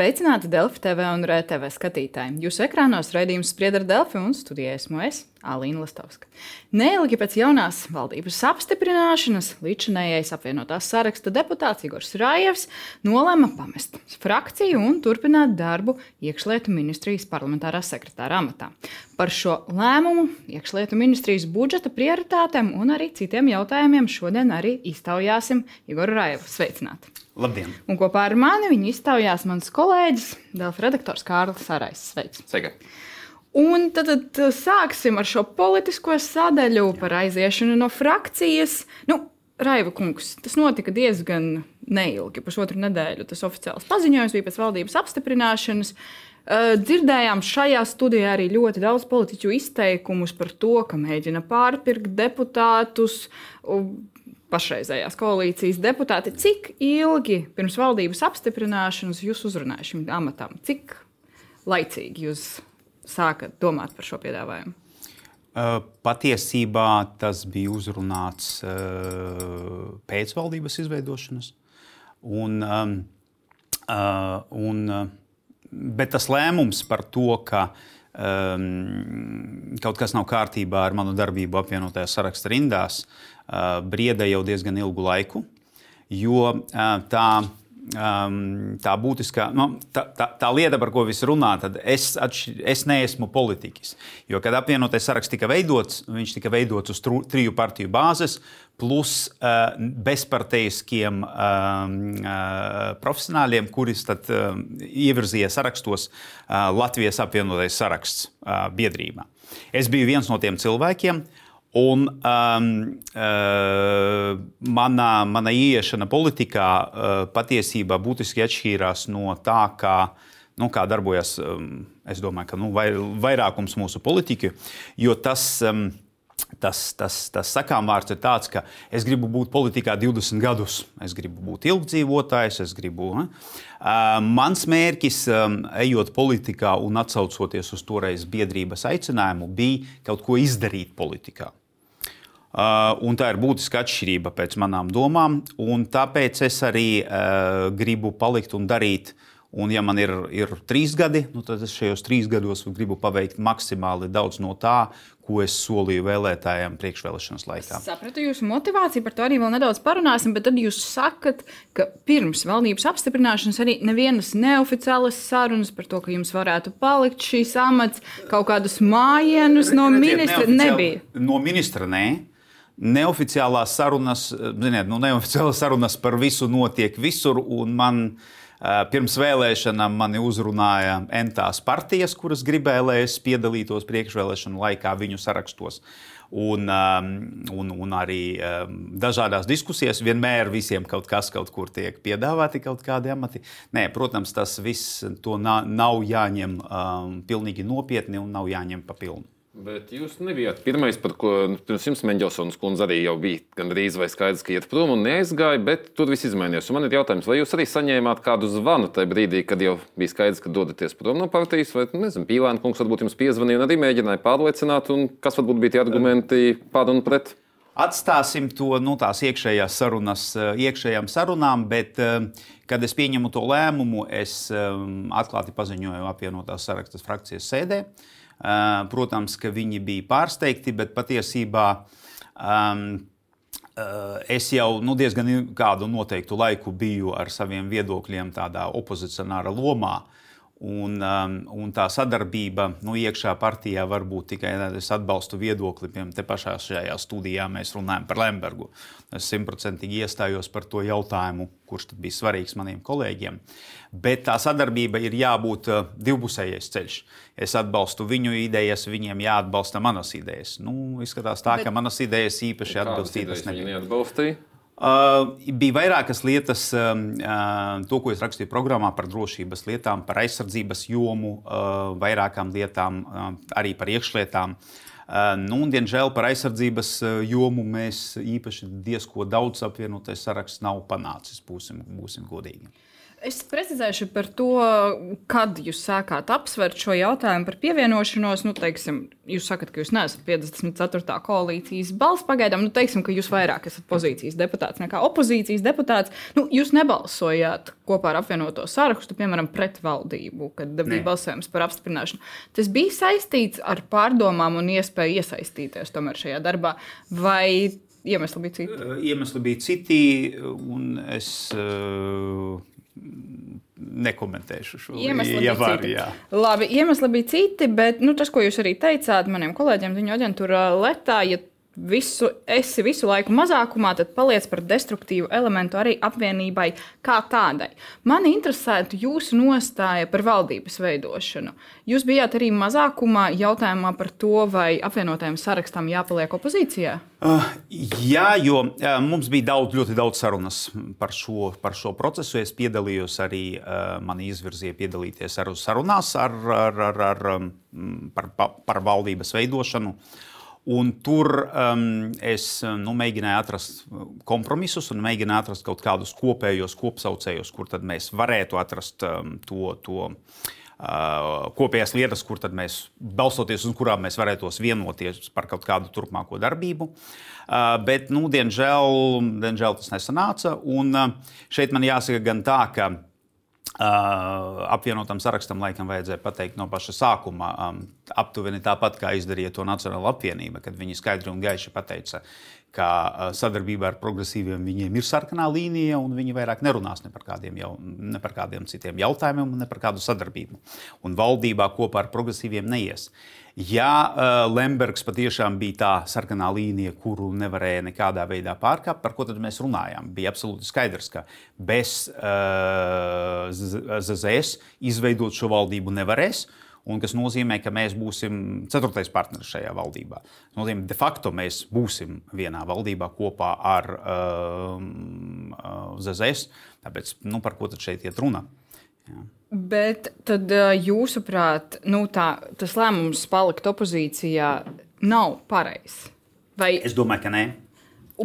Sveicināti Delfi TV un RTV skatītāji. Jūsu ekrānos raidījums sprieda ar Delfi un studijā esmu es, Alīna Lastovska. Neilgi pēc jaunās valdības apstiprināšanas līdzinējais apvienotās saraksta deputāts Igors Rājevs nolēma pamest frakciju un turpināt darbu iekšlietu ministrijas parlamentārā sekretāra amatā. Par šo lēmumu, iekšlietu ministrijas budžeta prioritātēm un arī citiem jautājumiem šodien arī iztaujāsim Igoru Rajevu. Sveicināti! Labdien! Un kopā ar mani viņu iztaujās mans kolēģis, Delfa redaktors Kārlis Sarais. Sveiks! Sveika. Un tad, tad sāksim ar šo politisko sadaļu par aiziešanu no frakcijas. Nu, Raiva kungs, tas notika diezgan neilgi, pusotru nedēļu. Tas oficiāls paziņojums bija pēc valdības apstiprināšanas. Dzirdējām šajā studijā arī ļoti daudz politiķu izteikumus par to, ka mēģina pārpirkt deputātus, pašreizējās koalīcijas deputāti, cik ilgi pirms valdības apstiprināšanas jūs uzrunājat šim amatam? Cik laicīgi jūs sākat domāt par šo piedāvājumu? Patiesībā tas bija uzrunāts pēc valdības izveidošanas. Un, un, bet tas lēmums par to, ka um, kaut kas nav kārtībā ar manu darbību apvienotajā saraksta rindās, uh, brieda jau diezgan ilgu laiku. Jo uh, tā um, tā būtiskā nu, tā, tā, tā lieta, par ko visi runā, tad es, atš, es neesmu politiķis. Jo, kad apvienotais saraksts tika veidots, viņš tika veidots uz tru, triju partiju bāzes, plus uh, bezparteiskiem um, uh, profesionāļiem, kurus tad uh, ievirzīja sarakstos uh, Latvijas apvienotais saraksts uh, biedrībā. Es biju viens no tiem cilvēkiem. Uh, Un um, uh, mana, mana ieiešana politikā uh, patiesībā būtiski atšķīrās no tā, kā, nu, kā darbojas um, domāju, ka, nu, vai, vairākums mūsu politiķu. Jo tas, um, tas, tas, tas sakām vārds ir tāds, ka es gribu būt politikā 20 gadus, es gribu būt ilgdzīvotājs, es gribu. Ne? Uh, mans mērķis, um, ejot politikā un atsaucoties uz toreiz biedrības aicinājumu, bija kaut ko izdarīt politikā. Uh, tā ir būtiska atšķirība pēc manām domām. Tāpēc es arī uh, gribu palikt un darīt. Un, ja man ir, ir trīs gadi, nu, tad es šajos trīs gados gribu paveikt maksimāli daudz no tā, ko es solīju vēlētājiem priekšvēlēšanas laikā. Es sapratu jūsu motivāciju, par to arī vēl nedaudz parunāsim. Bet tad jūs sakat, ka pirms valdības apstiprināšanas arī nevienas neoficiālas sarunas par to, ka jums varētu palikt šīs amats, kaut kādus mājienus no ministra nebija. No ministra nē. Neoficiālās sarunas, ziniet, nu, neoficiālās sarunas par visu notiek visur. Man pirms vēlēšanām mani uzrunāja entās partijas, kuras gribēja, lai es piedalītos priekšvēlēšanu laikā viņu sarakstos. Un, un, un arī dažādās diskusijās vienmēr visiem kaut kas kaut kur tiek piedāvāti, kaut kādi amati. Nē, protams, tas viss nav jāņem um, pilnīgi nopietni un nav jāņem pa pilnu. Bet jūs nebijāt pirmais, par ko nu, pirms jums Mendelsons kundze arī bija gandrīz vai skaidrs, ka iet prom un neaizgāja, bet tur viss izmainījās. Un man ir jautājums, vai jūs arī saņēmāt kādu zvanu tajā brīdī, kad jau bija skaidrs, ka dodaties prom no partijas, vai nezinu, Pīlēna kungs varbūt jums piezvanīja un arī mēģināja pārliecināt, un kas varbūt bija tie argumenti pār un pret? Atstāsim to nu, tās iekšējās sarunas, iekšējām sarunām, bet, kad es pieņemu to lēmumu, es atklāti paziņoju apvienotās sarakstas frakcijas sēdē. Eh, protams, ka viņi bija pārsteigti, bet patiesībā um, es jau nu, diezgan kādu noteiktu laiku biju ar saviem viedokļiem tādā opozicionāra lomā. Un, um, un tā sadarbība nu, iekšā partijā var būt tikai es atbalstu viedokli. Piemēram, te pašā šajā studijā mēs runājam par Lembergu. Es simtprocentīgi iestājos par to jautājumu, kurš bija svarīgs maniem kolēģiem. Bet tā sadarbība ir jābūt uh, divpusējais ceļš. Es atbalstu viņu idejas, viņiem jāatbalsta manas idejas. Nu, izskatās tā, Bet... ka manas idejas īpaši atbalstītas nebija. Uh, bija vairākas lietas, uh, to, ko es rakstīju programmā par drošības lietām, par aizsardzības jomu, uh, vairākām lietām, uh, arī par iekšlietām. Uh, nu, un, diemžēl par aizsardzības jomu mēs īpaši diezko daudz apvienotais saraksts nav panācis, būsim, būsim godīgi. Es precizēšu par to, kad jūs sākāt apsvērt šo jautājumu par pievienošanos. Nu, teiksim, jūs sakat, ka jūs neesat 54. koalīcijas balss pagaidām. Nu, teiksim, ka jūs vairāk esat pozīcijas deputāts nekā opozīcijas deputāts. Nu, jūs nebalsojāt kopā ar apvienoto sarakstu, piemēram, pret valdību, kad bija balsojums par apstiprināšanu. Tas bija saistīts ar pārdomām un iespēju iesaistīties tomēr šajā darbā. Vai iemesli bija citi? Iemesli bija citi, un es. Uh nekomentēšu šo iemeslu. Ja var, jā. Labi, iemesli bija citi, bet nu, tas, ko jūs arī teicāt maniem kolēģiem, ziņu aģentūrā Letā, ja visu, esi visu laiku mazākumā, tad paliec par destruktīvu elementu arī apvienībai kā tādai. Mani interesētu jūsu nostāja par valdības veidošanu. Jūs bijāt arī mazākumā jautājumā par to, vai apvienotajam sarakstam jāpaliek opozīcijā? Uh, jā, jo uh, mums bija daudz, ļoti daudz sarunas par šo, par šo procesu. Es piedalījos arī, uh, man izvirzīja piedalīties ar sarunās ar, ar, ar, ar, um, par, par valdības veidošanu. Uh, Un tur um, es nu, mēģināju atrast kompromisus un mēģināju atrast kaut kādus kopējos kopsaucējus, kur mēs varētu atrast um, to. to uh, kopējās lietas, kur mēs balstoties uz kurām mēs varētu vienoties par kaut kādu turpmāko darbību. Uh, bet, nu, diemžēl, diemžēl tas nesanāca. Un uh, šeit man jāsaka gan tā, ka Uh, apvienotam sarakstam laikam vajadzēja pateikt no paša sākuma, um, aptuveni tāpat kā izdarīja to Nacionāla apvienība, kad viņi skaidri un gaiši pateica, ka uh, sadarbībā ar progresīviem viņiem ir sarkanā līnija, un viņi vairāk nerunās ne par kādiem, jau, ne par kādiem citiem jautājumiem, ne par kādu sadarbību. Un valdībā kopā ar progresīviem neies. Uh, Ja uh, Lembergs patiešām bija tā sarkanā līnija, kuru nevarēja nekādā veidā pārkāpt, par ko tad mēs runājām? Bija absolūti skaidrs, ka bez uh, ZZS izveidot šo valdību nevarēs. Un kas nozīmē, ka mēs būsim ceturtais partneris šajā valdībā. Tas nozīmē, de facto mēs būsim vienā valdībā kopā ar uh, uh, ZZS. Tāpēc nu, par ko tad šeit iet runa? Jā. Bet tad, jūsuprāt, nu tā, tas lēmums palikt opozīcijā nav pareizs? Vai... Es domāju, ka nē.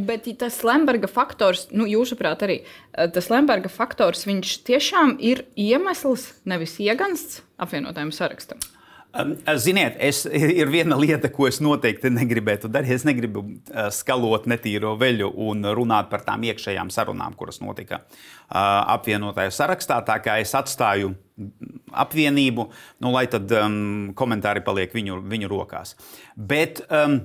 Bet tas Lemberga faktors, nu, jūsuprāt, arī tas Lemberga faktors, viņš tiešām ir iemesls, nevis iegansts apvienotajam sarakstam. Ziniet, es, ir viena lieta, ko es noteikti negribētu darīt. Es negribu skalot netīro veļu un runāt par tām iekšējām sarunām, kuras notika apvienotajā sarakstā. Tā kā es atstāju apvienību, nu, lai tad um, komentāri paliek viņu, viņu rokās. Bet um,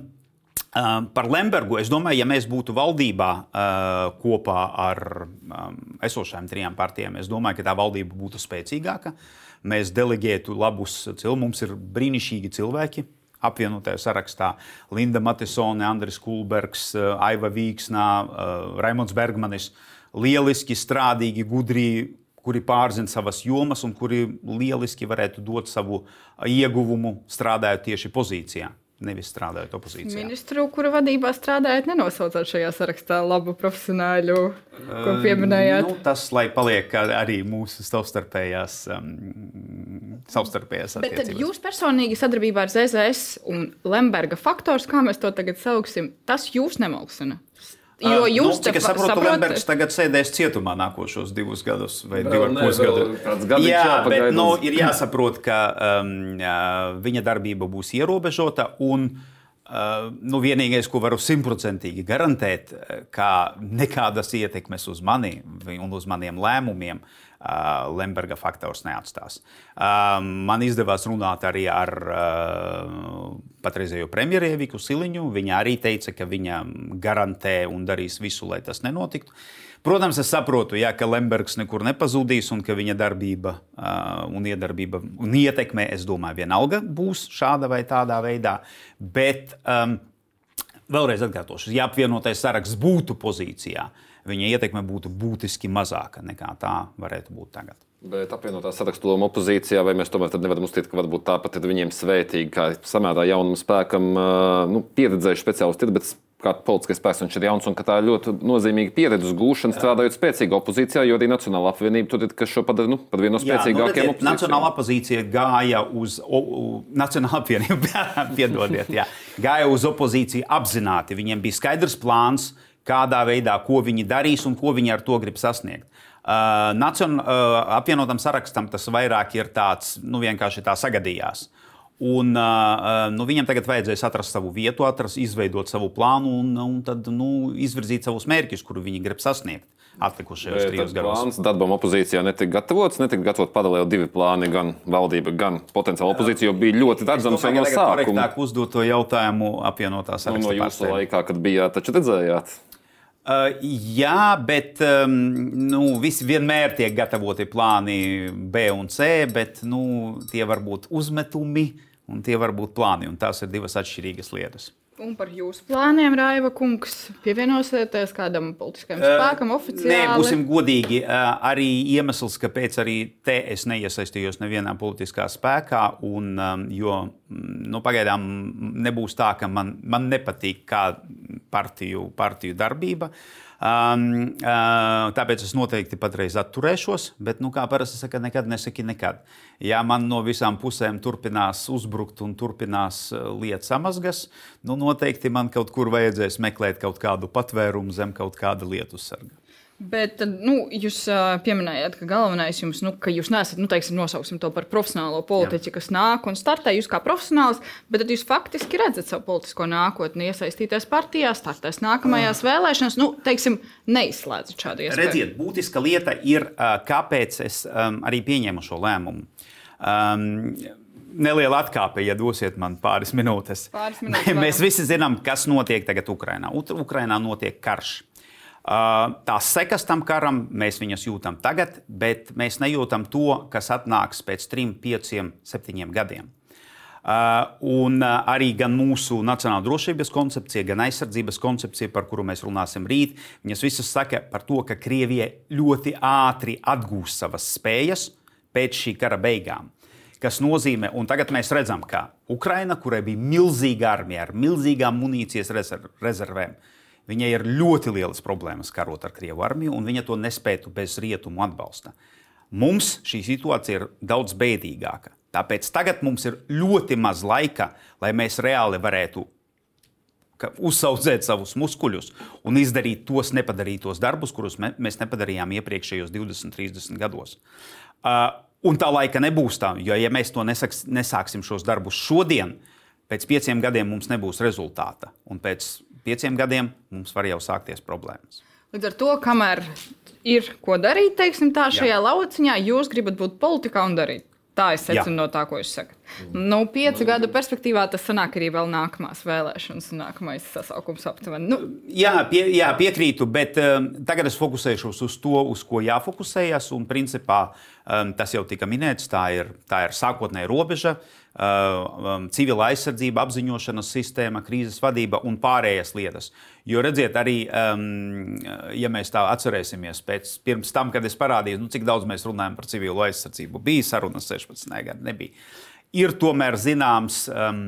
par Lembergu es domāju, ja mēs būtu valdībā uh, kopā ar um, esošajām trijām partijām, es domāju, ka tā valdība būtu spēcīgāka. Mēs deleģētu labus cilvēkus. Mums ir brīnišķīgi cilvēki. Apvienotajā sarakstā Linda Matisone, Andris Kulbergs, eh, Aiva Vīksnā, eh, Raimons Bergmanis. Lieliski, strādīgi, gudri, kuri pārzina savas jomas un kuri lieliski varētu dot savu ieguvumu strādājot tieši pozīcijā nevis strādājot opozīcijā. Ministru, kura vadībā strādājat, nenosaucāt šajā sarakstā labu profesionāļu, ko pieminējāt? Uh, nu, tas, lai paliek arī mūsu savstarpējās, um, savstarpējās attiecības. Bet jūs personīgi sadarbībā ar ZZS un Lemberga faktors, kā mēs to tagad sauksim, tas jūs nemalsina? Jo jūs nu, cik es saprotu, saprot... Lembergs tagad sēdēs cietumā nākošos divus gadus vai divus ar pus gadus. Jā, bet nu, ir jāsaprot, ka um, viņa darbība būs ierobežota un Uh, nu, vienīgais, ko varu simtprocentīgi garantēt, ka nekādas ietekmes uz mani un uz maniem lēmumiem uh, Lemberga faktors neatstās. Uh, man izdevās runāt arī ar uh, patreizējo premjeru Eviku Siliņu. Viņa arī teica, ka viņa garantē un darīs visu, lai tas nenotiktu. Protams, es saprotu, jā, ka Lembergs nekur nepazudīs un ka viņa darbība uh, un iedarbība un ietekme, es domāju, vienalga būs šāda vai tādā veidā. Bet um, vēlreiz atkārtošu, ja apvienotais saraksts būtu pozīcijā, viņa ietekme būtu būtiski mazāka nekā tā varētu būt tagad. Bet apvienotā sarakstu loma opozīcijā, vai mēs tomēr nevaram uzskatīt, ka varbūt tāpat ir viņiem svētīgi, kā samērā jaunam spēkam, nu, pieredzējuši speciālisti ir, bet kā politiskais spēks viņš ir jauns un ka tā ir ļoti nozīmīga pieredze gūšana, strādājot spēcīgā opozīcijā, jo arī Nacionāla apvienība tur ir, kas šo padara nu, par vienu no spēcīgākajiem. Nu, Nacionāla opozīcija gāja uz, o, o, Nacionāla apvienība, piedodiet, jā, gāja uz opozīciju apzināti. Viņiem bija skaidrs plāns, kādā veidā, ko viņi darīs un ko viņi ar to grib sasniegt. Uh, Nacion, uh, apvienotam sarakstam tas vairāk ir tāds, nu, vienkārši tā sagadījās. Un, uh, nu, viņam tagad vajadzēs atrast savu vietu, atrast, izveidot savu plānu un, un tad, nu, izvirzīt savus mērķus, kurus viņi grib sasniegt atlikušajos trijos gados. Plāns darbam opozīcijā netika gatavots, netika gatavot paralēli divi plāni, gan valdība, gan potenciāla opozīcija, jo bija ļoti redzams jau no sākuma. Tā uzdot to jautājumu apvienotās nu, no jūsu laikā, kad bijāt, taču redzējāt. Uh, jā, bet um, nu, vienmēr tiek gatavoti plāni B un C, bet nu, tie var būt uzmetumi un tie var būt plāni. Tās ir divas atšķirīgas lietas. Un par jūsu plāniem, Raiva kungs, pievienosieties kādam politiskam spēkam oficiāli? Nē, būsim godīgi. Arī iemesls, kāpēc arī te es neiesaistījos nevienā politiskā spēkā, un, jo nu, pagaidām nebūs tā, ka man, man nepatīk kā partiju, partiju darbība. Uh, Um, uh, tāpēc es noteikti patreiz atturēšos, bet, nu, kā parasti saka, nekad nesaki nekad. Ja man no visām pusēm turpinās uzbrukt un turpinās uh, lietas samazgas, nu, noteikti man kaut kur vajadzēs meklēt kaut kādu patvērumu zem kaut kāda lietu sarga. Bet nu, jūs pieminējāt, ka galvenais jums, nu, ka jūs neesat, nu, teiksim, nosauksim to par profesionālo politiķu, Jā. kas nāk un startē jūs kā profesionāls, bet jūs faktiski redzat savu politisko nākotni, iesaistīties partijā, startēs nākamajās uh. vēlēšanās, nu, teiksim, neizslēdzat šādu iespēju. Redziet, būtiska lieta ir, kāpēc es um, arī pieņēmu šo lēmumu. Um, neliela atkāpe, ja dosiet man pāris minūtes. Pāris minūtes Mēs visi zinām, kas notiek tagad Ukrajinā. Ukrajinā notiek karš. Tās sekas tam karam mēs viņas jūtam tagad, bet mēs nejūtam to, kas atnāks pēc trim, pieciem, septiņiem gadiem. Un arī gan mūsu nacionālā drošības koncepcija, gan aizsardzības koncepcija, par kuru mēs runāsim rīt, viņas visas saka par to, ka Krievija ļoti ātri atgūs savas spējas pēc šī kara beigām. Tas nozīmē, un tagad mēs redzam, ka Ukraina, kurai bija milzīga armija ar milzīgām munīcijas rezervēm, uh, Viņai ir ļoti lielas problēmas karot ar Krievu armiju, un viņa to nespētu bez rietumu atbalsta. Mums šī situācija ir daudz bēdīgāka. Tāpēc tagad mums ir ļoti maz laika, lai mēs reāli varētu uzsaudzēt savus muskuļus un izdarīt tos nepadarītos darbus, kurus mēs nepadarījām iepriekšējos 20, 30 gados. Uh, un tā laika nebūs tā, jo ja mēs to nesaks, nesāksim šos darbus šodien, pēc pieciem gadiem mums nebūs rezultāta. Un pēc pieciem gadiem mums var jau sākties problēmas. Līdz ar to, kamēr ir ko darīt, teiksim, tā šajā Jā. lauciņā, jūs gribat būt politikā un darīt. Tā es secinu no tā, ko jūs sakat. Nu, piecu gadu perspektīvā tas sanāk arī vēl nākamās vēlēšanas un nākamais sasaukums aptuveni. Nu. Jā, pie, jā, piekrītu, bet um, tagad es fokusēšos uz to, uz ko jāfokusējas. Un, principā, tas jau tika minēts, tā ir, tā ir sākotnēja robeža. Uh, um, civila aizsardzība, apziņošanas sistēma, krīzes vadība un pārējās lietas. Jo redziet, arī, um, ja mēs tā atcerēsimies, pēc, pirms tam, kad es parādīju, nu, cik daudz mēs runājam par civilu aizsardzību, bija sarunas 16. gadā, nebija. Ir tomēr zināms. Um,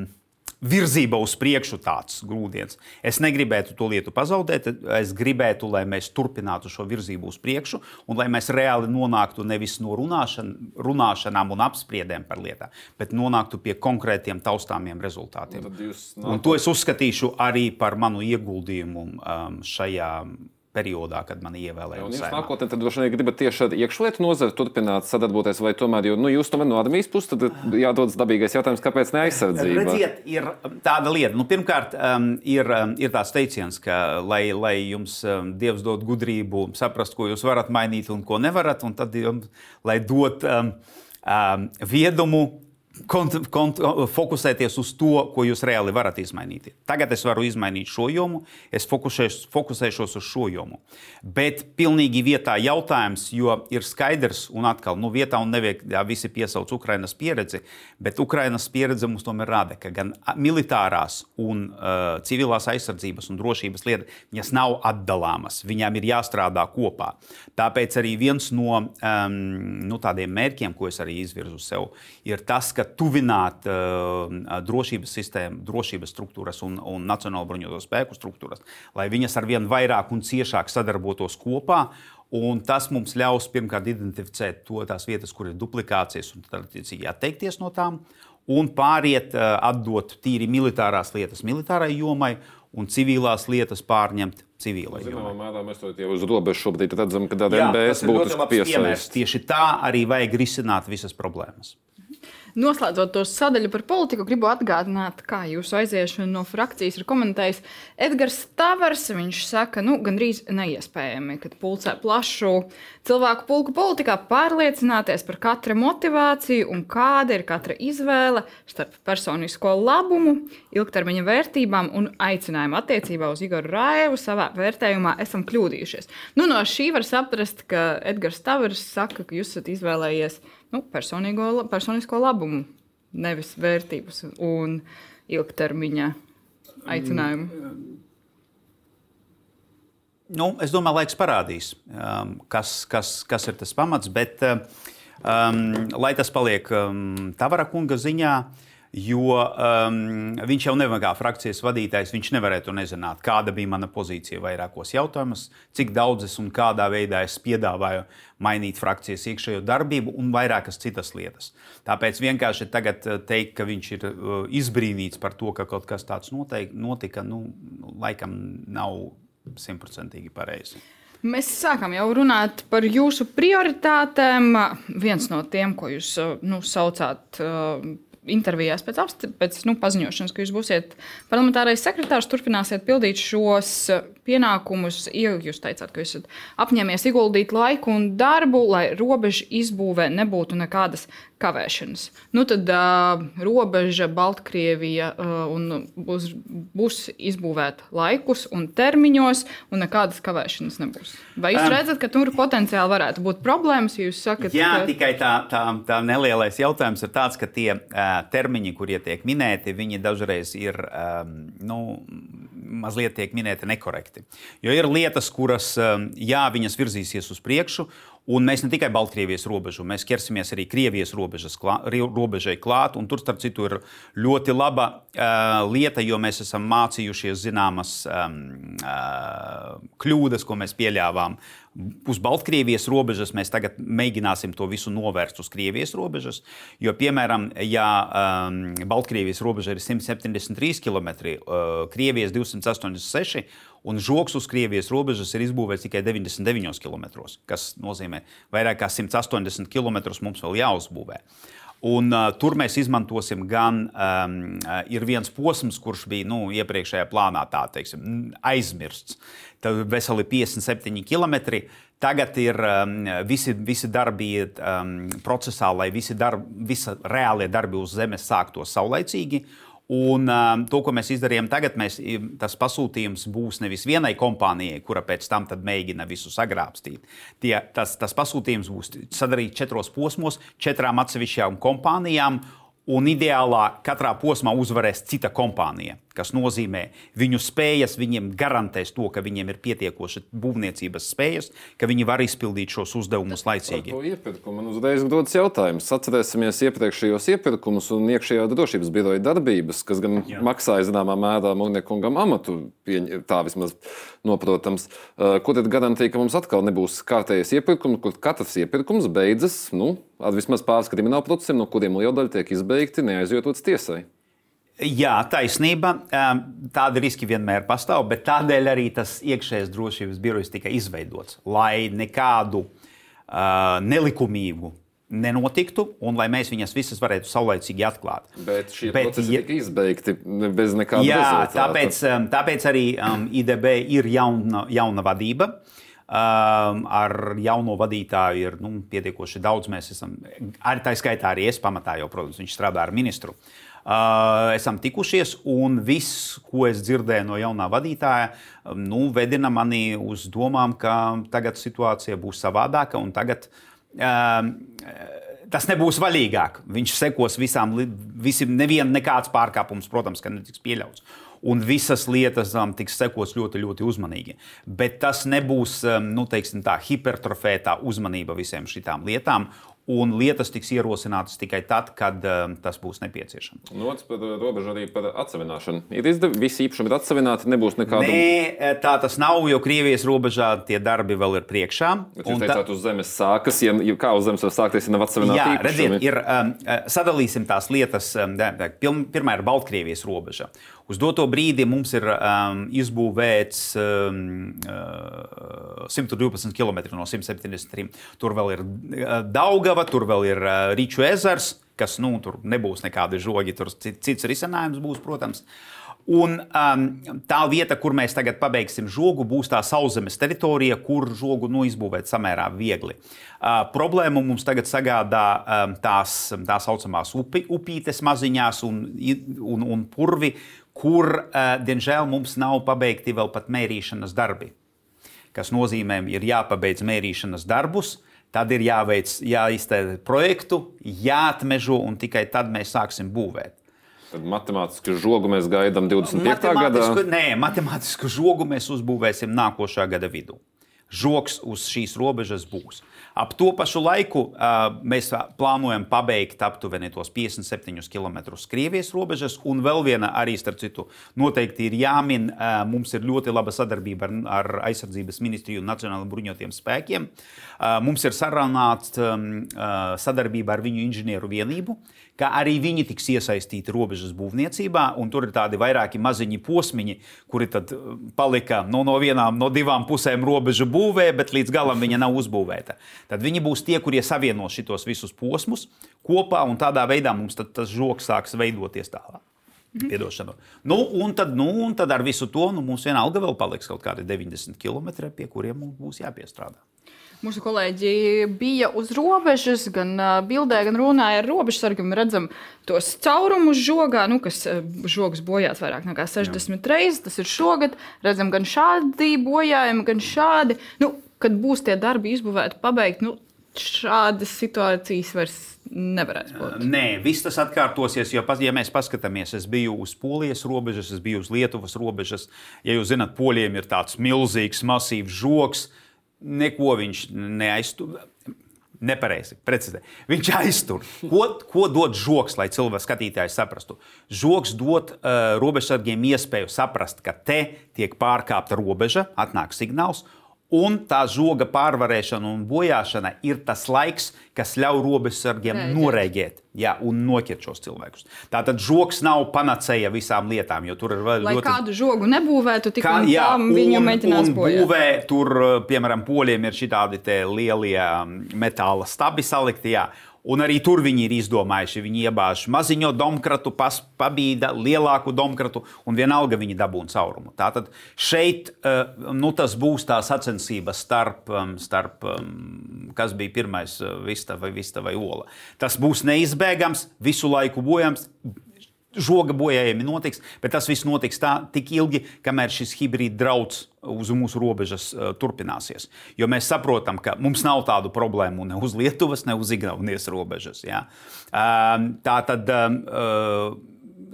virzība uz priekšu tāds grūdienis. Es negribētu to lietu pazaudēt. Es gribētu, lai mēs turpinātu šo virzību uz priekšu un lai mēs reāli nonāktu nevis no runāšan, runāšanām un apspriedēm par lietām, bet nonāktu pie konkrētiem taustāmiem rezultātiem. Un, un to es uzskatīšu arī par manu ieguldījumu um, šajā periodā, kad man ievēlēja. Jūs nākotnē droši vien gribat tieši ar iekšlietu nozari turpināt sadarboties, vai tomēr, jo nu, jūs tomēr no armijas puses, tad jādodas dabīgais jautājums, kāpēc ne aizsardzība? Redziet, ir tāda lieta, nu, pirmkārt, um, ir, um, ir tāds teiciens, ka, lai, lai jums um, Dievs dod gudrību, saprast, ko jūs varat mainīt un ko nevarat, un tad, um, lai dot um, um, viedumu kont, kont, fokusēties uz to, ko jūs reāli varat izmainīt. Tagad es varu izmainīt šo jomu, es fokusēš, fokusēšos uz šo jomu. Bet pilnīgi vietā jautājums, jo ir skaidrs, un atkal, nu, vietā un nevietā visi piesauc Ukrainas pieredzi, bet Ukrainas pieredze mums tomēr rāda, ka gan militārās un uh, civilās aizsardzības un drošības lietas, viņas nav atdalāmas, viņām ir jāstrādā kopā. Tāpēc arī viens no um, nu, tādiem mērķiem, ko es arī izvirzu sev, ir tas, ka tuvināt uh, drošības sistēmu, drošības struktūras un, un Nacionālo bruņoto spēku struktūras, lai viņas ar vien vairāk un ciešāk sadarbotos kopā. Un tas mums ļaus pirmkārt identificēt to, tās vietas, kur ir duplikācijas, un tad attiecīgi atteikties no tām, un pāriet, uh, atdot tīri militārās lietas militārai jomai un civilās lietas pārņemt civilai Zināmā mērā mēs to jau uz robežas šobrīd redzam, ka tāda ļoti būtu piesaistīta. Tieši tā arī vajag risināt visas problēmas. Noslēdzot to sadaļu par politiku, gribu atgādināt, kā jūsu aiziešana no frakcijas ir komentējis Edgars Tavars. Viņš saka, nu, gandrīz neiespējami, kad pulcē plašu cilvēku pulku politikā pārliecināties par katra motivāciju un kāda ir katra izvēle starp personisko labumu, ilgtermiņa vērtībām un aicinājumu attiecībā uz Igoru Rāevu savā vērtējumā esam kļūdījušies. Nu, no šī var saprast, ka Edgars Tavars saka, ka jūs esat izvēlējies nu, personisko labumu, nevis vērtības un ilgtermiņa aicinājumu. Nu, es domāju, laiks parādīs, um, kas, kas, kas ir tas pamats. Bet, um, lai tas paliek um, Tavara kunga ziņā, jo um, viņš jau nevar kā frakcijas vadītājs, viņš nevarētu nezināt, kāda bija mana pozīcija vairākos jautājumos, cik daudz es un kādā veidā es piedāvāju mainīt frakcijas iekšējo darbību un vairākas citas lietas. Tāpēc vienkārši tagad uh, teikt, ka viņš ir uh, izbrīnīts par to, ka kaut kas tāds noteik, notika, nu, laikam nav simtprocentīgi pareizi. Mēs sākam jau runāt par jūsu prioritātēm. Viens no tiem, ko jūs nu, saucāt uh, intervijās pēc, apsti, pēc nu, paziņošanas, ka jūs būsiet parlamentārais sekretārs, turpināsiet pildīt šos pienākumus. Jūs teicāt, ka esat apņēmies ieguldīt laiku un darbu, lai robežu izbūvē nebūtu nekādas kavēšanas. Nu, tad uh, robeža Baltkrievija uh, būs, būs izbūvēta laikus un termiņos, un nekādas kavēšanas nebūs. Vai jūs um, redzat, ka tur potenciāli varētu būt problēmas? Sakat, jā, ka... tikai tā, tā, tā nelielais jautājums ir tāds, ka tie uh, termiņi, kurie tiek minēti, viņi dažreiz ir um, nu, mazliet tiek minēti nekorekti. Jo ir lietas, kuras, jā, viņas virzīsies uz priekšu, Un mēs ne tikai Baltkrievijas robežu, mēs ķersimies arī Krievijas robežas, klā, robežai klāt. Tur, starp citu, ir ļoti laba uh, lieta, jo mēs esam mācījušies zināmas um, uh, kļūdas, ko mēs pieļāvām uz Baltkrievijas robežas. Mēs tagad mēģināsim to visu novērst uz Krievijas robežas. Jo, piemēram, ja um, Baltkrievijas robeža ir 173 km, uh, Krievijas 286 un žoks uz Krievijas robežas ir izbūvēts tikai 99 km, kas nozīmē, vairāk kā 180 km mums vēl jāuzbūvē. Un, uh, tur mēs izmantosim gan um, ir viens posms, kurš bija nu, iepriekšējā plānā tā, teiksim, aizmirsts. Tad veseli 57 km. Tagad ir um, visi, visi darbi um, procesā, lai visi darbi, visa reālie darbi uz zemes sāktos saulaicīgi. Un um, to, ko mēs izdarījām tagad, mēs, tas pasūtījums būs nevis vienai kompānijai, kura pēc tam mēģina visu sagrābstīt. Tie, tas, tas pasūtījums būs sadarīts četros posmos, četrām atsevišķām kompānijām. Un ideālā katrā posmā uzvarēs cita kompānija, kas nozīmē, viņu spējas viņiem garantēs to, ka viņiem ir pietiekoši būvniecības spējas, ka viņi var izpildīt šos uzdevumus laicīgi. Par iepirkumu man uzreiz dodas jautājums. Atcerēsimies iepriekšējos iepirkumus un iekšējā drošības biroja darbības, kas gan Jā. maksāja zināmā mērā Mūrniekungam amatu, tā vismaz noprotams. Ko tad garantija, ka mums atkal nebūs kārtējais iepirkums, kur katrs iepirkums beidzas? Nu, ar vismaz pāris kriminālu procesiem, no kuriem liela daļa tiek izbeigti, neaizjot līdz tiesai. Jā, taisnība. Tāda riski vienmēr pastāv, bet tādēļ arī tas iekšējais drošības birojs tika izveidots, lai nekādu uh, nelikumīgu nenotiktu, un lai mēs viņas visas varētu saulēcīgi atklāt. Bet šie Bet, procesi ja, tika izbeigti bez nekāda jā, rezultāta. Tāpēc, tāpēc arī um, IDB ir jauna, jauna vadība. Um, ar jauno vadītāju ir nu, pietiekoši daudz. Mēs esam, arī tā skaitā arī es pamatā jau, protams, viņš strādā ar ministru. Uh, esam tikušies, un viss, ko es dzirdēju no jaunā vadītāja, nu, vedina mani uz domām, ka tagad situācija būs savādāka. Tagad, uh, tas nebūs vaļīgāk. Viņš sekos visām, visam, nevienam nekāds pārkāpums, protams, netiks pieļauts un visas lietas um, tiks sekos ļoti, ļoti uzmanīgi. Bet tas nebūs um, nu, teiksim, tā hipertrofētā uzmanība visiem šīm lietām un lietas tiks ierosinātas tikai tad, kad um, tas būs nepieciešams. Nots par uh, robežu arī par atsevināšanu. Ir izdevies, visi īpašumi ir atsevināti, nebūs nekāda. Nē, e, tā tas nav, jo Krievijas robežā tie darbi vēl ir priekšā. Bet jūs teicāt, tā... uz zemes sākas, ja, kā uz zemes var sākties, ja nav atsevināti Jā, redziet, ir, um, e, sadalīsim tās lietas. Um, pirmā ir Baltkrievijas robeža. Uz doto brīdi mums ir um, izbūvēts um, uh, 112 km no 173. Tur vēl ir uh, Daugava, tur vēl ir uh, Rīču ezers, kas nu, tur nebūs nekādi žogi, tur cits risinājums būs, protams. Un um, tā vieta, kur mēs tagad pabeigsim žogu, būs tā sauszemes teritorija, kur žogu nu, izbūvēt samērā viegli. Uh, problēmu mums tagad sagādā um, tās tā saucamās upi, upītes maziņās un, un, un purvi, kur, uh, diemžēl, mums nav pabeigti vēl pat mērīšanas darbi. Tas nozīmē, ir jāpabeidz mērīšanas darbus, tad ir jāveic, jāizteic projektu, jāatmežo un tikai tad mēs sāksim būvēt. Tad matemātisku žogu mēs gaidām 25. gadā. Nē, matemātisku žogu mēs uzbūvēsim nākošā gada vidū. Žoks uz šīs robežas būs. Ap to pašu laiku uh, mēs plānojam pabeigt aptuveni tos 57 km Krievijas robežas. Un vēl viena arī, starp citu, noteikti ir jāmin, uh, mums ir ļoti laba sadarbība ar, ar aizsardzības ministriju un Nacionālajiem bruņotajiem spēkiem. Uh, mums ir sarunāts um, uh, sadarbība ar viņu inženieru vienību. Ka arī viņi tiks iesaistīti robežas būvniecībā. Tur ir tādi vairāki maziņi posmiņi, kuri tad uh, palika no, no vienām, no divām pusēm robežu būvē, bet līdz galam viņa nav uzbūvēta. Tad viņi būs tie, kurie savienos šitos visus posmus kopā, un tādā veidā mums tas žoks sāks veidoties tālāk. Mhm. Piedošanu. Nu, un, tad, nu, un tad ar visu to nu, mums vienalga vēl paliks kaut kādi 90 km, pie kuriem mums būs jāpiestrādā. Mūsu kolēģi bija uz robežas, gan bildē, gan runāja ar robežsargiem. Redzam tos caurumus žogā, nu, kas žogs bojāts vairāk nekā 60 Jā. reizes. Tas ir šogad. Redzam gan šādi bojājumi, gan šādi. Nu, kad būs tie darbi izbūvēti, pabeigti, nu, šādas situācijas vairs nevarētu būt. Nē, viss tas atkārtosies. Jo, ja mēs paskatāmies, es biju uz Polijas robežas, es biju uz Lietuvas robežas. Ja jūs zināt, Polijiem ir tāds milzīgs, masīvs žoks neko viņš neaiztur. Nepareizi, precizē. Viņš aiztur. Ko, ko dod žoks, lai cilvēks skatītājs saprastu? Žoks dod uh, robežsargiem iespēju saprast, ka te tiek pārkāpta robeža, atnāk signāls, Un tā žoga pārvarēšana un bojāšana ir tas laiks, kas ļauj robežsargiem norēģēt jā, un noķert šos cilvēkus. Tātad žoks nav panacēja visām lietām, jo tur ir vēl Lai ļoti. Kādu žogu nebūvētu, tikai jā, viņu mēģinās bojāt. Būvē, tur, piemēram, poļiem ir šitādi lielie metāla stabi salikti. Jā. Un arī tur viņi ir izdomājuši. Viņi iebāž maziņo domkratu, pas, pabīda lielāku domkratu, un vienalga viņi dabūna caurumu. Tātad šeit eh, nu, tas būs tā sacensība starp, um, starp um, kas bija pirmais, eh, vista vai, vista vai ola. Tas būs neizbēgams, visu laiku bojams žoga bojājumi notiks, bet tas viss notiks tā, tik ilgi, kamēr šis hibrīd draudz uz mūsu robežas uh, turpināsies. Jo mēs saprotam, ka mums nav tādu problēmu ne uz Lietuvas, ne uz Igaunijas robežas. Ja? Uh, tā tad. Uh,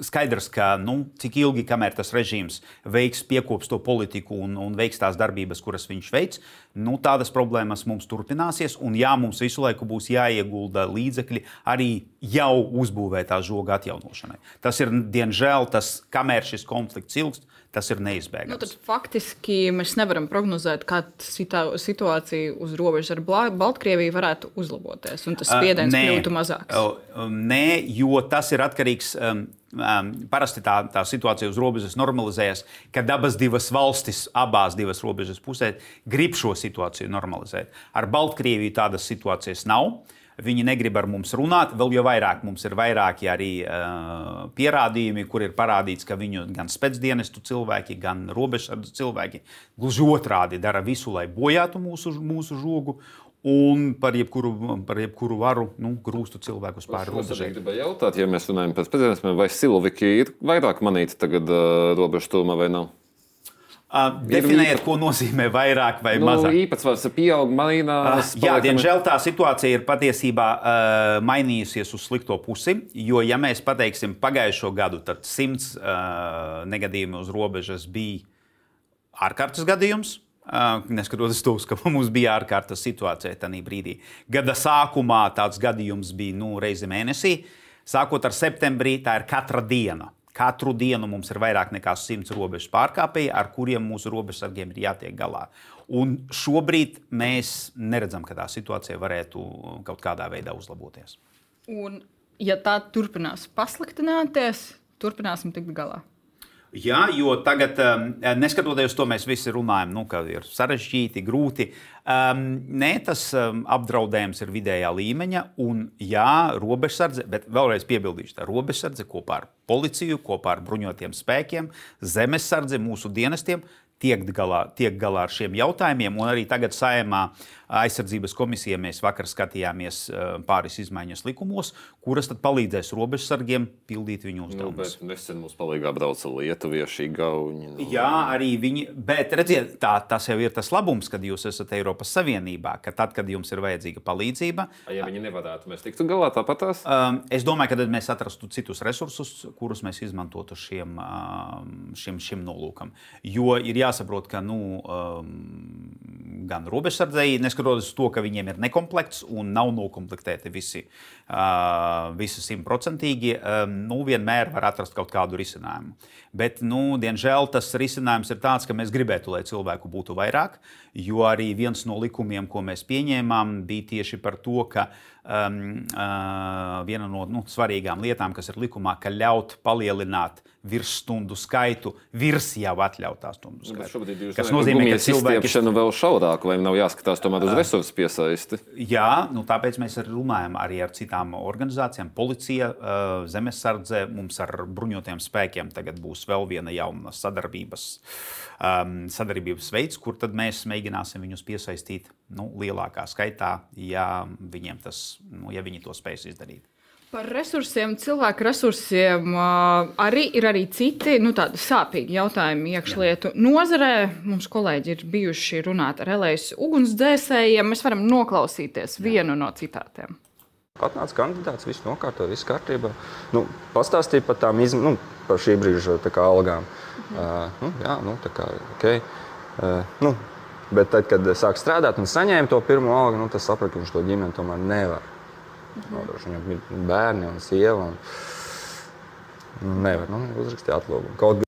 skaidrs, ka nu, cik ilgi, kamēr tas režīms veiks, piekops to politiku un, un veiks tās darbības, kuras viņš veids, nu, tādas problēmas mums turpināsies. Un jā, mums visu laiku būs jāiegulda līdzekļi arī jau uzbūvētā žoga atjaunošanai. Tas ir, diemžēl, tas, kamēr šis konflikts ilgst, tas ir neizbēgams. Nu, tad faktiski mēs nevaram prognozēt, kā situācija uz robežas ar Baltkrieviju varētu uzlaboties, un tas spiediens uh, kļūtu mazāks. Uh, nē, jo tas ir atkarīgs. Um, um, parasti tā, tā situācija uz robežas normalizējas, kad abas divas valstis, abās divas robežas pusēs, grib šo situāciju normalizēt. Ar Baltkrieviju tādas situācijas nav. Viņi negrib ar mums runāt. Vēl jau vairāk mums ir vairāki arī uh, pierādījumi, kur ir parādīts, ka viņu gan spēcdienestu cilvēki, gan robežsardze cilvēki gluži otrādi dara visu, lai bojātu mūsu, mūsu žogu. Un par jebkuru, par jebkuru varu nu, grūstu cilvēkus pāri robežai. Es gribēju jautāt, ja mēs runājam par spēcdienesmiem, vai Siloviki ir vairāk manīti tagad uh, robežu tūmā vai nav? Uh, definējiet, ko nozīmē vairāk vai nu, mazāk. Īpatsvars pieaug, mainās. Uh, jā, diemžēl tā situācija ir patiesībā uh, mainījusies uz slikto pusi. Jo, ja mēs pateiksim pagājušo gadu, tad simts uh, negadījumi uz robežas bija ārkārtas gadījums. Uh, neskatoties to, ka mums bija ārkārtas situācija tajā brīdī. Gada sākumā tāds gadījums bija nu, reizi mēnesī. Sākot ar septembrī, tā ir katra diena. Katru dienu mums ir vairāk nekā 100 robežu pārkāpēji, ar kuriem mūsu robežsargiem ir jātiek galā. Un šobrīd mēs neredzam, ka tā situācija varētu kaut kādā veidā uzlaboties. Un, ja tā turpinās pasliktināties, turpināsim tikt galā. Jā, jo tagad, um, neskatoties to, mēs visi runājam, nu, ka ir sarežģīti, grūti. Um, nē, tas um, apdraudējums ir vidējā līmeņa, un jā, robežsardze, bet vēlreiz piebildīšu, tā robežsardze kopā ar policiju, kopā ar bruņotiem spēkiem, zemesardze, mūsu dienestiem tiek galā, tiek galā ar šiem jautājumiem. Un arī tagad saimā aizsardzības komisijā mēs vakar skatījāmies eh, pāris izmaiņas likumos, kuras palīdzēs robežsargiem pildīt viņu nu, uzdevumus. Nu, nesen mums palīdzēja brauca lietuvieši, gauņi. Nu. Jā, arī viņi, bet redziet, tā, tas jau ir tas labums, kad jūs esat Eiropas Savienībā, ka tad, kad jums ir vajadzīga palīdzība, ja viņi nevarētu, mēs tiktu galā tāpatās. Um, es domāju, ka tad mēs atrastu citus resursus, kurus mēs izmantotu šiem, um, šim, šim nolūkam. Jo ir jā jāsaprot, ka nu, um, gan robežsardzēji, neskatoties uz to, ka viņiem ir nekomplekts un nav nokomplektēti visi, uh, visi simtprocentīgi, um, nu, vienmēr var atrast kaut kādu risinājumu. Bet, nu, diemžēl, tas risinājums ir tāds, ka mēs gribētu, lai cilvēku būtu vairāk, jo arī viens no likumiem, ko mēs pieņēmām, bija tieši par to, ka um, uh, viena no nu, svarīgām lietām, kas ir likumā, ka ļaut palielināt virsstundu skaitu virs jau atļautā stundu nu, skaita. Tas nozīmē, ka cilvēki ir vēl šaurāk, vai nav jāskatās tomēr uz resursu piesaisti. Jā, nu, tāpēc mēs arī runājam arī ar citām organizācijām. Policija, zemesardze, mums ar bruņotiem spēkiem tagad būs vēl viena jauna sadarbības, um, sadarbības veids, kur tad mēs mēģināsim viņus piesaistīt nu, lielākā skaitā, ja, tas, nu, ja viņi to spēs izdarīt. Par resursiem, cilvēku resursiem arī ir arī citi nu, sāpīgi jautājumi iekšlietu nozarē. Mums kolēģi ir bijuši runāt ar Elējas ugunsdzēsējiem. Mēs varam noklausīties Jā. vienu no citātiem. Atnāca kandidāts, viss nokārtoja, viss kārtībā. Nu, pastāstīja par tām izm... nu, par šī brīža algām. Mhm. Uh, nu, jā, nu, tā kā okay. uh, nu, bet tad, kad sāk strādāt un saņēma to pirmo algu, nu, tas saprata, ka viņš to ģimeni tomēr nevar Nodroši viņam ir bērni un sieva. Un nevar nu, uzrakstīt atlūgumu. Kaut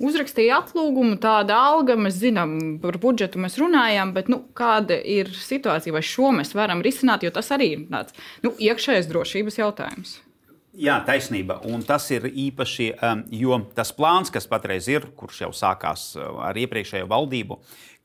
uzrakstīja atlūgumu, tāda alga, mēs zinām, par budžetu mēs runājām, bet nu, kāda ir situācija, vai šo mēs varam risināt, jo tas arī ir tāds nu, iekšējais drošības jautājums. Jā, taisnība. Un tas ir īpaši, um, jo tas plāns, kas patreiz ir, kurš jau sākās uh, ar iepriekšējo valdību,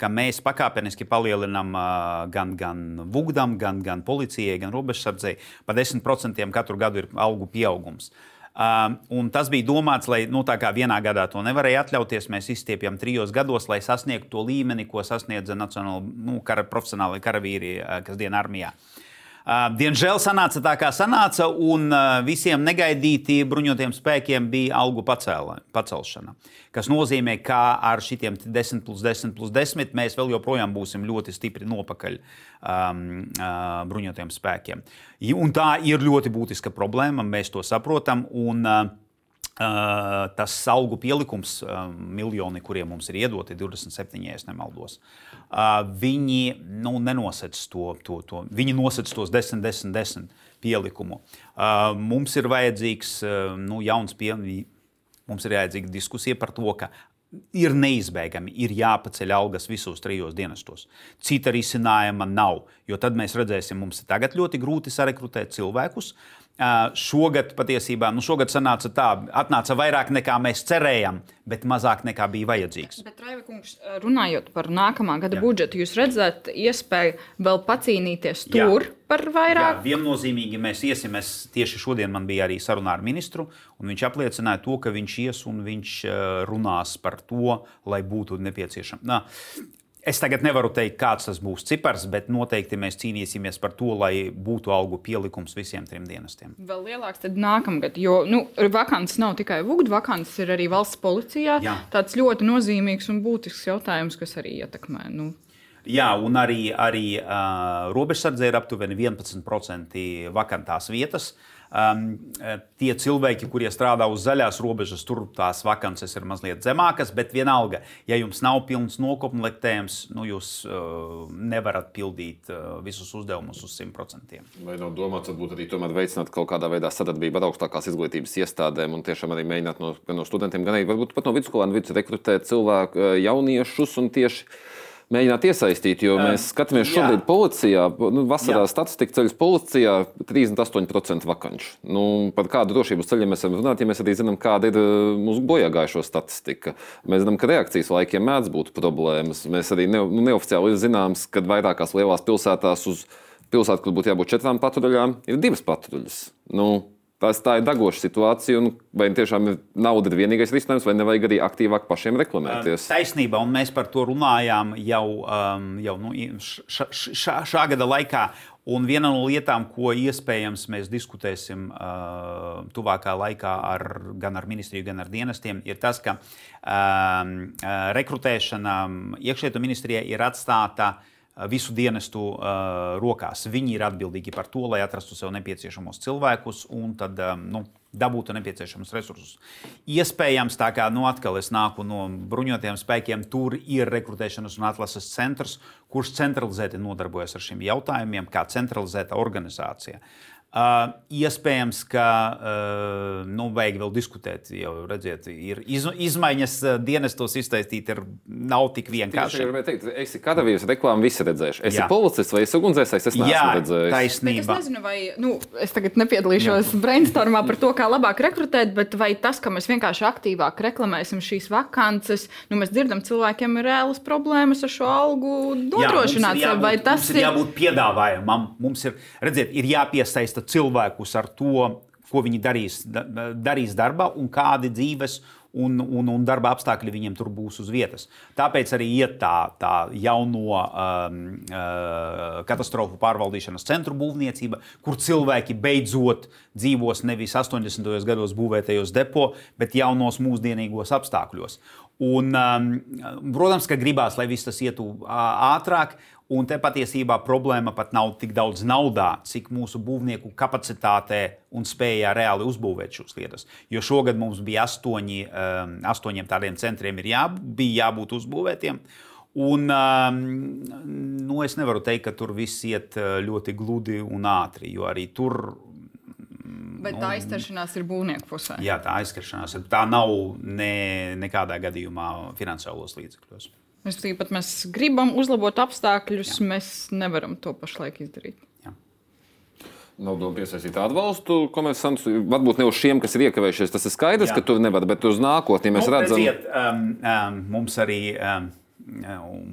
ka mēs pakāpeniski palielinām uh, gan, gan Vugdam, gan, gan policijai, gan robežsardzei pa 10% katru gadu ir algu pieaugums. Um, tas bija domāts, lai nu, vienā gadā to nevarēja atļauties, mēs izstiepjam trijos gados, lai sasniegtu to līmeni, ko sasniedza nacionāli nu, kara, profesionāli karavīri, uh, kas dienā armijā. Uh, Diemžēl sanāca tā, kā sanāca, un visiem negaidīti bruņotiem spēkiem bija algu pacēla, pacelšana. Tas nozīmē, ka ar šiem 10 plus 10 plus 10 mēs vēl joprojām būsim ļoti stipri nopakaļ um, uh, bruņotiem spēkiem. Un tā ir ļoti būtiska problēma, mēs to saprotam. Un, uh, Uh, tas algu pielikums, uh, miljoni, kuriem mums ir iedoti, 27, ja nemaldos, viņi nu, nenosec to, to, to. Viņi nosec tos 10, 10, 10 pielikumu. Mums ir vajadzīgs nu, jauns pielikums. Mums ir vajadzīga diskusija par to, ka ir neizbēgami, ir jāpaceļ algas visos trijos dienestos. Cita risinājuma nav, jo tad mēs redzēsim, mums ir tagad ļoti grūti sarekrutēt cilvēkus. Uh, Šogad patiesībā nu, šogad sanāca tā, atnāca vairāk nekā mēs cerējām, bet mazāk nekā bija vajadzīgs. Bet, Raivikungs, runājot par nākamā gada Jā. budžetu, jūs redzat iespēju vēl pacīnīties tur Jā. par vairāk? Jā, viennozīmīgi mēs iesim. Es tieši šodien man bija arī saruna ar ministru, un viņš apliecināja to, ka viņš ies un viņš runās par to, lai būtu nepieciešama. Es tagad nevaru teikt, kāds tas būs cipars, bet noteikti mēs cīnīsimies par to, lai būtu algu pielikums visiem trim dienestiem. Vēl lielāks tad nākamgad, jo nu, vakants nav tikai VUGD, vakants ir arī valsts policijā. Jā. Tāds ļoti nozīmīgs un būtisks jautājums, kas arī ietekmē. Nu. Jā, un arī, arī uh, robežsardze ir aptuveni 11% vakantās vietas. Uh, um, tie cilvēki, kurie strādā uz zaļās robežas, tur tās vakances ir mazliet zemākas, bet vienalga, ja jums nav pilns nokomplektējums, nu, jūs uh, nevarat pildīt uh, visus uzdevumus uz 100%. Vai nav domāts, varbūt arī veicināt kaut kādā veidā sadarbību ar augstākās izglītības iestādēm un tiešām arī mēģināt no, no studentiem, gan arī varbūt pat no vidusskolām vidus rekrutēt cilvēku, jauniešus un tieši mēģināt iesaistīt. Jo mēs skatāmies šobrīd jā. policijā, nu, vasarā Jā. statistika ceļus policijā 38% vakanču. Nu, par kādu drošības ceļu mēs varam runāt, ja mēs arī zinām, kāda ir uh, mūsu bojāgājušo statistika. Mēs zinām, ka reakcijas laikiem mēdz būt problēmas. Mēs arī ne, nu, neoficiāli ir zināms, ka vairākās lielās pilsētās uz pilsētu, kur būtu jābūt četrām patruļām, ir divas patruļas. Nu, Tas tā ir dagoša situācija, un vai tiešām nauda ir vienīgais risinājums, vai nevajag arī aktīvāk pašiem reklamēties? Taisnība, un mēs par to runājām jau, um, jau nu, š, š, šā, šā gada laikā. Un viena no lietām, ko iespējams mēs diskutēsim uh, tuvākā laikā ar, gan ar ministriju, gan ar dienestiem, ir tas, ka um, uh, rekrutēšana iekšlietu ministrijai ir atstāta uh, visu dienestu uh, rokās. Viņi ir atbildīgi par to, lai atrastu sev nepieciešamos cilvēkus un tad, um, nu, dabūtu nepieciešamus resursus. Iespējams, tā kā nu, atkal es nāku no bruņotajiem spēkiem, tur ir rekrutēšanas un atlases centrs, kurš centralizēti nodarbojas ar šiem jautājumiem, kā centralizēta organizācija. Uh, iespējams, ka uh, nu, vajag vēl diskutēt. Jau redziet, ir iz, izmaiņas uh, dienestos iztaistīt, ir, nav tik vienkārši. Es gribēju teikt, esi karavīrs, reklāmu visi redzējuši. Esi Jā. policists vai esi ugunsdzēsējs? Es neesmu Jā, redzējis. Bet es taisnība. nezinu, vai nu, es tagad nepiedalīšos brainstormā par to, kā labāk rekrutēt, bet vai tas, ka mēs vienkārši aktīvāk reklamēsim šīs vakances, nu, mēs dzirdam, cilvēkiem ir reālas problēmas ar šo algu nodrošināt. Jā, mums ir vai jābūt, tas mums ir jābūt piedāvājumam. Mums ir, redziet, ir jāpiesaista cilvēkus ar to, ko viņi darīs, da, darīs darbā un kādi dzīves un, un, un darba apstākļi viņiem tur būs uz vietas. Tāpēc arī iet tā, tā jauno um, uh, katastrofu pārvaldīšanas centru būvniecība, kur cilvēki beidzot dzīvos nevis 80. gados būvētajos depo, bet jaunos mūsdienīgos apstākļos. Un, um, protams, ka gribās, lai viss tas ietu ātrāk. Un te patiesībā problēma pat nav tik daudz naudā, cik mūsu būvnieku kapacitātē un spējā reāli uzbūvēt šīs lietas. Jo šogad mums bija astoņi, um, astoņiem tādiem centriem, ir jā, bija jābūt uzbūvētiem. Un, um, nu, es nevaru teikt, ka tur viss iet uh, ļoti gludi un ātri, jo arī tur Bet tā aizķeršanās ir būvnieku pusē. Jā, tā aizskriešanās tā nav ne, nekādā gadījumā finansiālos līdzekļos. Mēs pat mēs gribam uzlabot apstākļus, Jā. mēs nevaram to pašlaik izdarīt. Nav doma piesaistīt atbalstu komersantus. Varbūt ne uz šiem, kas ir iekavējušies. Tas ir skaidrs, Jā. ka tur nevar, bet uz nākotni mēs Nu, redzam, redziet, um, um, mums arī um,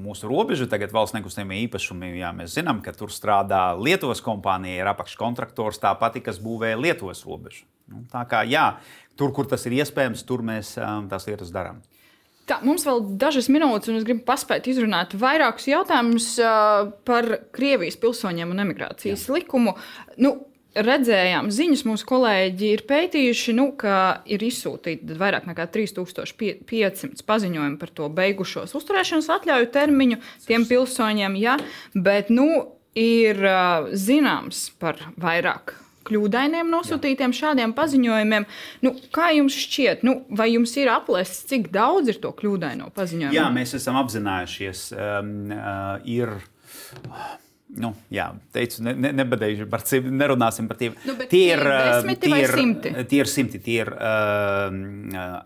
mūsu robeža, tagad valsts nekustamie īpašumi, jā, mēs zinām, ka tur strādā Lietuvas kompānija, ir apakškontraktors, tā pati, kas būvē Lietuvas robežu. Nu, tā kā jā, tur, kur tas ir iespējams, tur mēs um, tās lietas darām. Tā, mums vēl dažas minūtes, un es gribu paspēt izrunāt vairākus jautājumus uh, par Krievijas pilsoņiem un emigrācijas Jā. likumu. Nu, redzējām, ziņas mūsu kolēģi ir pētījuši, nu, ka ir izsūtīti vairāk nekā 3500 paziņojumi par to beigušos uzturēšanas atļauju termiņu tiem pilsoņiem. Ja, bet nu, ir uh, zināms par vairāk kļūdainiem nosūtītiem šādiem paziņojumiem. Nu, kā jums šķiet, nu, vai jums ir aplēsts, cik daudz ir to kļūdaino paziņojumu? Jā, mēs esam apzinājušies, um, uh, ir. Nu, jā, teicu, ne, ne, par cik, nerunāsim par tiem. Nu, tie tie ir uh, desmiti tie ir- simti? Tie ir simti. Tie ir uh,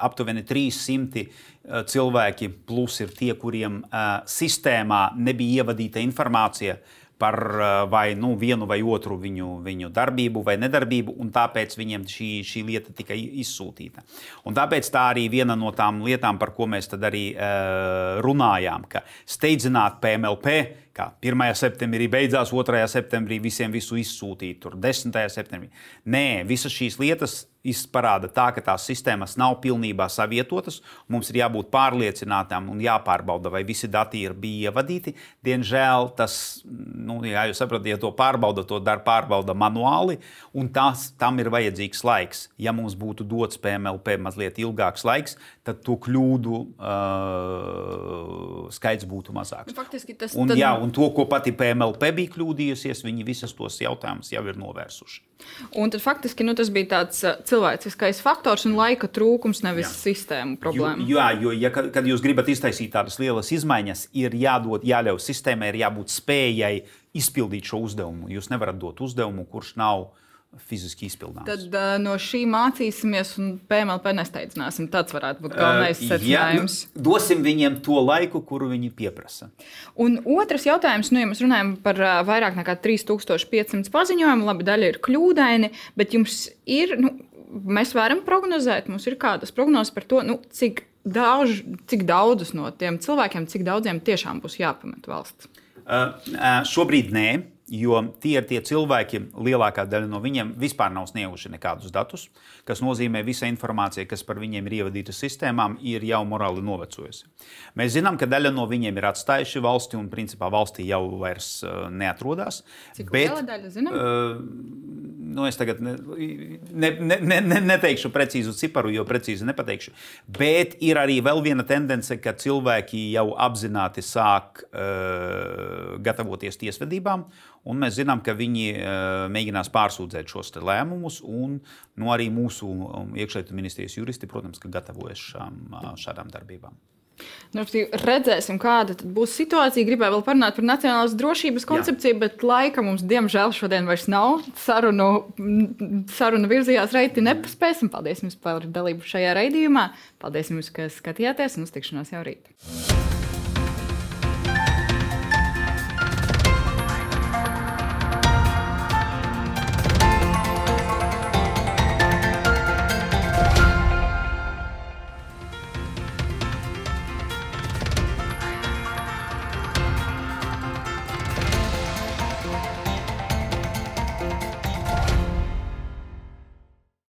aptuveni 300 uh, cilvēki, plus ir tie, kuriem uh, sistēmā nebija ievadīta informācija par uh, vai nu, vienu vai otru viņu, viņu darbību vai nedarbību, un tāpēc viņiem šī, šī lieta tika izsūtīta. Un tāpēc tā arī viena no tām lietām, par ko mēs arī uh, runājām, ka steidzināt PMLP, kā 1. septembrī beidzās, 2. septembrī visiem visu izsūtīt, tur 10. septembrī. Nē, visas šīs lietas izparāda tā, ka tās sistēmas nav pilnībā savietotas. Mums ir jābūt pārliecinātām un jāpārbauda, vai visi dati ir bija ievadīti. Diemžēl tas, nu, jā, jūs saprotat, ja to pārbauda, to dara pārbauda manuāli, un tas, tam ir vajadzīgs laiks. Ja mums būtu dots PMLP mazliet ilgāks laiks, tad to kļūdu uh, skaits būtu mazāks. Nu, faktiski tas tad- jā, un to, ko pati PMLP bija kļūdījusies, viņi visus tos jautājumus jau ir novērsuši. Un tad faktiski nu, tas bija tāds uh, cilvēciskais faktors un laika trūkums, nevis Jā. sistēmu problēma. Jo, jā, jo ja, kad, jūs gribat iztaisīt tādas lielas izmaiņas, ir jādod, jāļauj sistēmai, ir jābūt spējai izpildīt šo uzdevumu. Jūs nevarat dot uzdevumu, kurš nav fiziski izpildāms. Tad uh, no šī mācīsimies un PMLP nesteidzināsim. Tas varētu būt galvenais Uh, secinājums. Ja, nu, dosim viņiem to laiku, kuru viņi pieprasa. Un otrs jautājums, nu, ja mēs runājam par uh, vairāk nekā 3500 paziņojumu, labi, daļa ir kļūdaini, bet jums ir, nu, mēs varam prognozēt, mums ir kādas prognozes par to, nu, cik, daudz, cik daudzus no tiem cilvēkiem, cik daudziem tiešām būs jāpamet valsts. Uh, uh, šobrīd nē, jo tie ir tie cilvēki, lielākā daļa no viņiem vispār nav snieguši nekādus datus, kas nozīmē, ka visa informācija, kas par viņiem ir ievadīta sistēmām, ir jau morāli novecojusi. Mēs zinām, ka daļa no viņiem ir atstājuši valsti un principā valstī jau vairs uh, neatrodas. Cik liela daļa zinām? Uh, nu, es tagad ne, ne, ne, ne, ne, neteikšu precīzu ciparu, jo precīzi nepateikšu. Bet ir arī vēl viena tendence, ka cilvēki jau apzināti sāk uh, gatavoties tiesvedībām. Un mēs zinām, ka viņi uh, mēģinās pārsūdzēt šos lēmumus, un nu, arī mūsu um, iekšlietu ministrijas juristi, protams, gatavojas šām, šādām darbībām. Nu, redzēsim, kāda būs situācija. Gribēju vēl parunāt par nacionālās drošības koncepciju, Jā. bet laika mums, diemžēl, šodien vairs nav. Sarunu, sarunu virzījās reiti nepaspēsim. Paldies jums par dalību šajā raidījumā. Paldies jums, ka skatījāties un uz tikšanos jau rīt.